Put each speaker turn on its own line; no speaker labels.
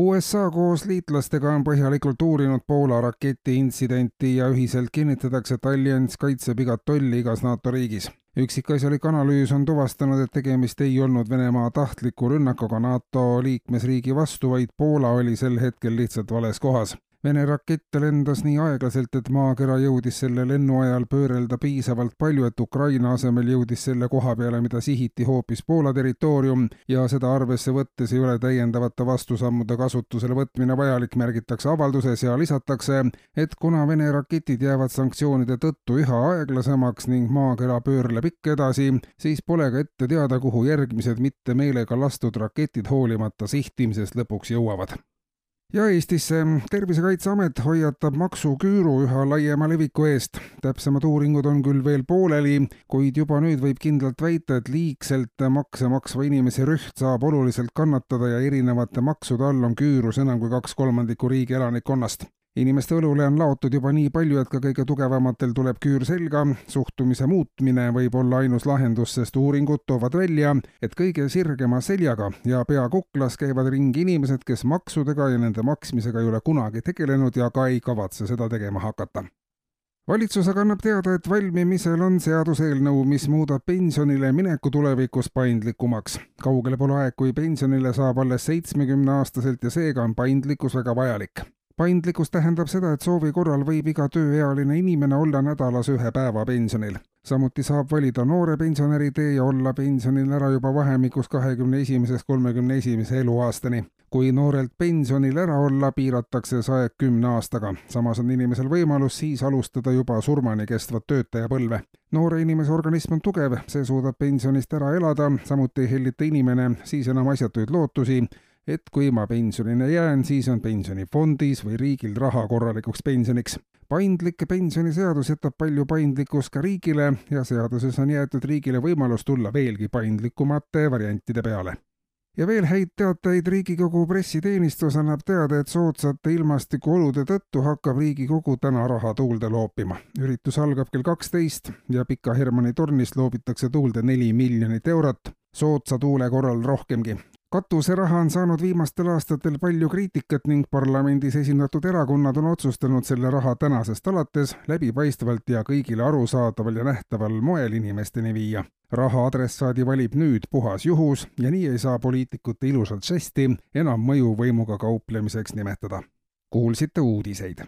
USA koos liitlastega on põhjalikult uurinud Poola raketiintsidenti ja ühiselt kinnitatakse, et allianss kaitseb igat tolli igas NATO riigis. üksikasjalik analüüs on tuvastanud, et tegemist ei olnud Venemaa tahtliku rünnakuga NATO liikmesriigi vastu, vaid Poola oli sel hetkel lihtsalt vales kohas Vene rakett lendas nii aeglaselt, et maakera jõudis selle lennu ajal pöörelda piisavalt palju, et Ukraina asemel jõudis selle koha peale, mida sihiti hoopis Poola territoorium ja seda arvesse võttes ei ole täiendavate vastusammude kasutusele võtmine vajalik, märgitakse avalduses ja lisatakse, et kuna Vene raketid jäävad sanktsioonide tõttu üha aeglasemaks ning maakera pöörleb ikka edasi, siis pole ka ette teada, kuhu järgmised mitte meelega lastud raketid hoolimata sihtimisest lõpuks jõuavad ja Eestisse Tervisekaitseamet hoiatab maksuküüru üha laiema leviku eest. täpsemad uuringud on küll veel pooleli, kuid juba nüüd võib kindlalt väita, et liigselt makse maksva inimese rüht saab oluliselt kannatada ja erinevate maksude all on küürus enam kui kaks kolmandikku riigi elanikkonnast inimeste õlule on laotud juba nii palju, et ka kõige tugevamatel tuleb küür selga, suhtumise muutmine võib olla ainus lahendus, sest uuringud toovad välja, et kõige sirgema seljaga ja pea kuklas käivad ringi inimesed, kes maksudega ja nende maksmisega ei ole kunagi tegelenud ja ka ei kavatse seda tegema hakata. Valitsus aga annab teada, et valmimisel on seaduseelnõu, mis muudab pensionile mineku tulevikus paindlikumaks. kaugele pole aeg, kui pensionile saab alles seitsmekümneaastaselt ja seega on paindlikkus väga vajalik paindlikkus tähendab seda, et soovi korral võib iga tööealine inimene olla nädalas ühe päeva pensionil. samuti saab valida noore pensionäri tee ja olla pensionil ära juba vahemikus kahekümne esimesest kolmekümne esimese eluaastani. kui noorelt pensionil ära olla, piiratakse see aeg kümne aastaga. samas on inimesel võimalus siis alustada juba surmani kestvat töötajapõlve. noore inimese organism on tugev, see suudab pensionist ära elada, samuti ei hellita inimene siis enam asjatuid lootusi et kui ma pensionile jään, siis on pensionifondis või riigil raha korralikuks pensioniks. paindlik pensioniseadus jätab palju paindlikkust ka riigile ja seaduses on jäetud riigile võimalus tulla veelgi paindlikumate variantide peale ja veel häid teateid, Riigikogu pressiteenistus annab teada, et soodsate ilmastikuolude tõttu hakkab Riigikogu täna raha tuulde loopima. üritus algab kell kaksteist ja Pika Hermanni tornis loobitakse tuulde neli miljonit eurot, soodsa tuule korral rohkemgi katuseraha on saanud viimastel aastatel palju kriitikat ning parlamendis esindatud erakonnad on otsustanud selle raha tänasest alates läbipaistvalt ja kõigile arusaadaval ja nähtaval moel inimesteni viia. raha adressaadi valib nüüd puhas juhus ja nii ei saa poliitikute ilusat žesti enam mõjuvõimuga kauplemiseks nimetada. kuulsite uudiseid